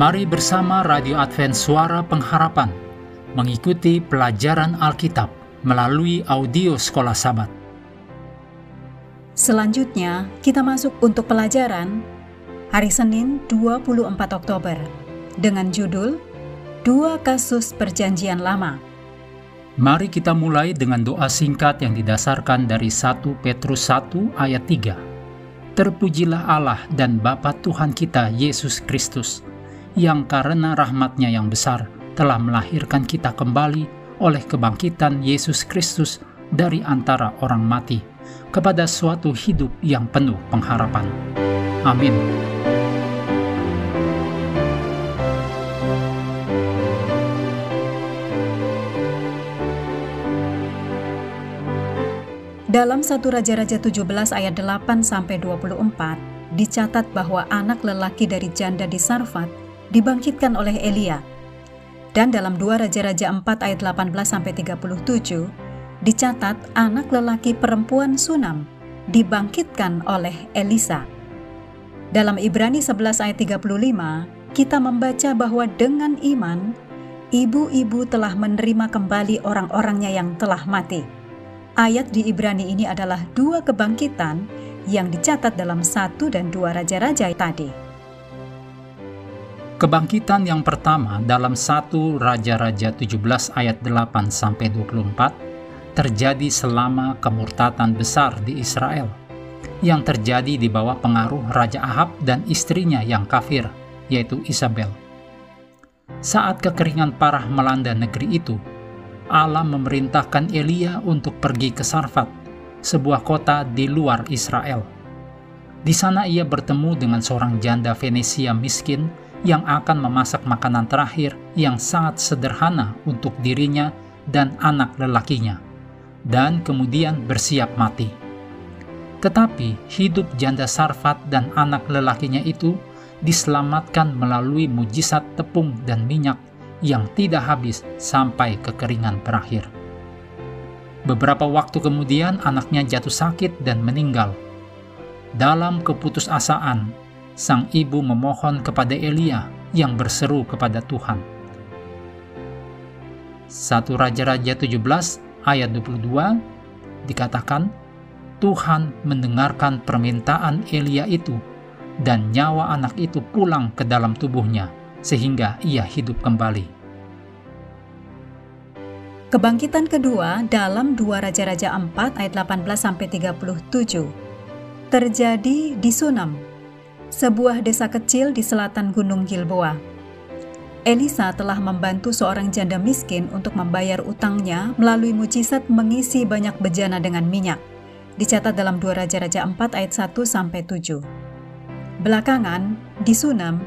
Mari bersama Radio Advent Suara Pengharapan mengikuti pelajaran Alkitab melalui audio Sekolah Sabat. Selanjutnya, kita masuk untuk pelajaran hari Senin 24 Oktober dengan judul Dua Kasus Perjanjian Lama. Mari kita mulai dengan doa singkat yang didasarkan dari 1 Petrus 1 ayat 3. Terpujilah Allah dan Bapa Tuhan kita Yesus Kristus, yang karena rahmatnya yang besar telah melahirkan kita kembali oleh kebangkitan Yesus Kristus dari antara orang mati kepada suatu hidup yang penuh pengharapan. Amin. Dalam satu Raja-Raja 17 ayat 8 sampai 24 dicatat bahwa anak lelaki dari janda di Sarfat dibangkitkan oleh Elia. Dan dalam 2 Raja-Raja 4 ayat 18 sampai 37 dicatat anak lelaki perempuan Sunam dibangkitkan oleh Elisa. Dalam Ibrani 11 ayat 35 kita membaca bahwa dengan iman ibu-ibu telah menerima kembali orang-orangnya yang telah mati. Ayat di Ibrani ini adalah dua kebangkitan yang dicatat dalam satu dan dua raja-raja tadi. Kebangkitan yang pertama dalam 1 Raja-Raja 17 ayat 8 sampai 24 terjadi selama kemurtatan besar di Israel yang terjadi di bawah pengaruh Raja Ahab dan istrinya yang kafir, yaitu Isabel. Saat kekeringan parah melanda negeri itu, Allah memerintahkan Elia untuk pergi ke Sarfat, sebuah kota di luar Israel. Di sana ia bertemu dengan seorang janda Venesia miskin yang akan memasak makanan terakhir yang sangat sederhana untuk dirinya dan anak lelakinya, dan kemudian bersiap mati. Tetapi hidup janda Sarfat dan anak lelakinya itu diselamatkan melalui mujizat tepung dan minyak yang tidak habis sampai kekeringan berakhir. Beberapa waktu kemudian anaknya jatuh sakit dan meninggal. Dalam keputusasaan, sang ibu memohon kepada Elia yang berseru kepada Tuhan. 1 Raja-Raja 17 ayat 22 dikatakan, Tuhan mendengarkan permintaan Elia itu dan nyawa anak itu pulang ke dalam tubuhnya sehingga ia hidup kembali. Kebangkitan kedua dalam 2 Raja-Raja 4 ayat 18 sampai 37 terjadi di Sunam sebuah desa kecil di selatan Gunung Gilboa. Elisa telah membantu seorang janda miskin untuk membayar utangnya melalui mujizat mengisi banyak bejana dengan minyak. Dicatat dalam 2 Raja-Raja 4 ayat 1 sampai 7. Belakangan, di Sunam,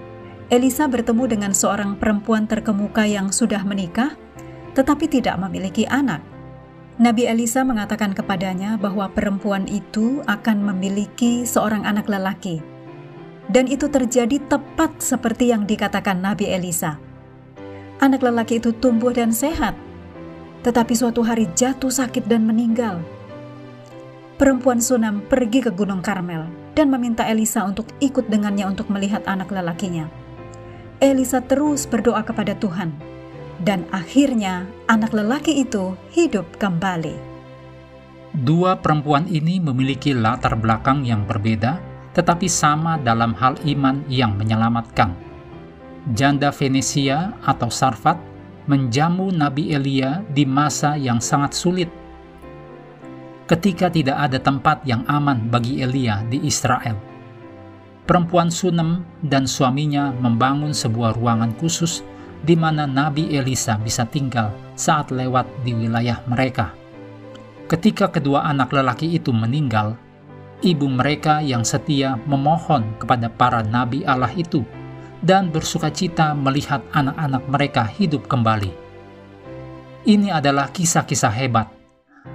Elisa bertemu dengan seorang perempuan terkemuka yang sudah menikah tetapi tidak memiliki anak. Nabi Elisa mengatakan kepadanya bahwa perempuan itu akan memiliki seorang anak lelaki dan itu terjadi tepat seperti yang dikatakan Nabi Elisa. Anak lelaki itu tumbuh dan sehat, tetapi suatu hari jatuh sakit dan meninggal. Perempuan Sunam pergi ke Gunung Karmel dan meminta Elisa untuk ikut dengannya untuk melihat anak lelakinya. Elisa terus berdoa kepada Tuhan, dan akhirnya anak lelaki itu hidup kembali. Dua perempuan ini memiliki latar belakang yang berbeda tetapi sama dalam hal iman yang menyelamatkan. Janda Venesia atau Sarfat menjamu Nabi Elia di masa yang sangat sulit. Ketika tidak ada tempat yang aman bagi Elia di Israel, perempuan Sunem dan suaminya membangun sebuah ruangan khusus di mana Nabi Elisa bisa tinggal saat lewat di wilayah mereka. Ketika kedua anak lelaki itu meninggal, ibu mereka yang setia memohon kepada para nabi Allah itu dan bersuka cita melihat anak-anak mereka hidup kembali. Ini adalah kisah-kisah hebat,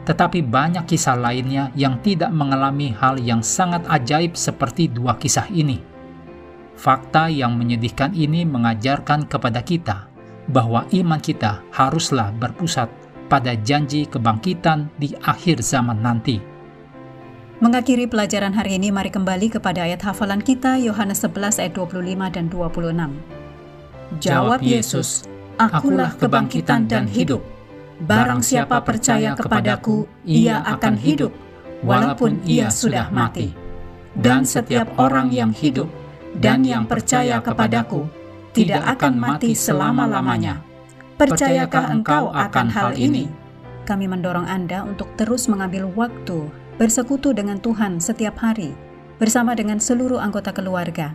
tetapi banyak kisah lainnya yang tidak mengalami hal yang sangat ajaib seperti dua kisah ini. Fakta yang menyedihkan ini mengajarkan kepada kita bahwa iman kita haruslah berpusat pada janji kebangkitan di akhir zaman nanti Mengakhiri pelajaran hari ini, mari kembali kepada ayat hafalan kita, Yohanes 11 ayat 25 dan 26. Jawab Yesus, Akulah kebangkitan dan hidup. Barang siapa percaya kepadaku, ia akan hidup, walaupun ia sudah mati. Dan setiap orang yang hidup dan yang percaya kepadaku tidak akan mati selama-lamanya. Percayakah engkau akan hal ini? Kami mendorong Anda untuk terus mengambil waktu bersekutu dengan Tuhan setiap hari bersama dengan seluruh anggota keluarga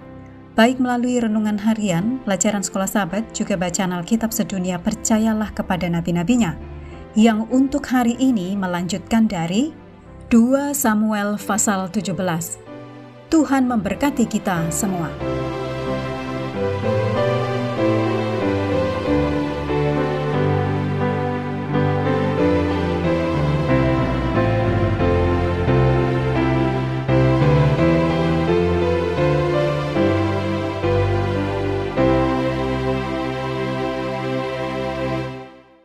baik melalui renungan harian, pelajaran sekolah sahabat, juga bacaan Alkitab sedunia percayalah kepada nabi-nabinya, yang untuk hari ini melanjutkan dari 2 Samuel pasal 17. Tuhan memberkati kita semua.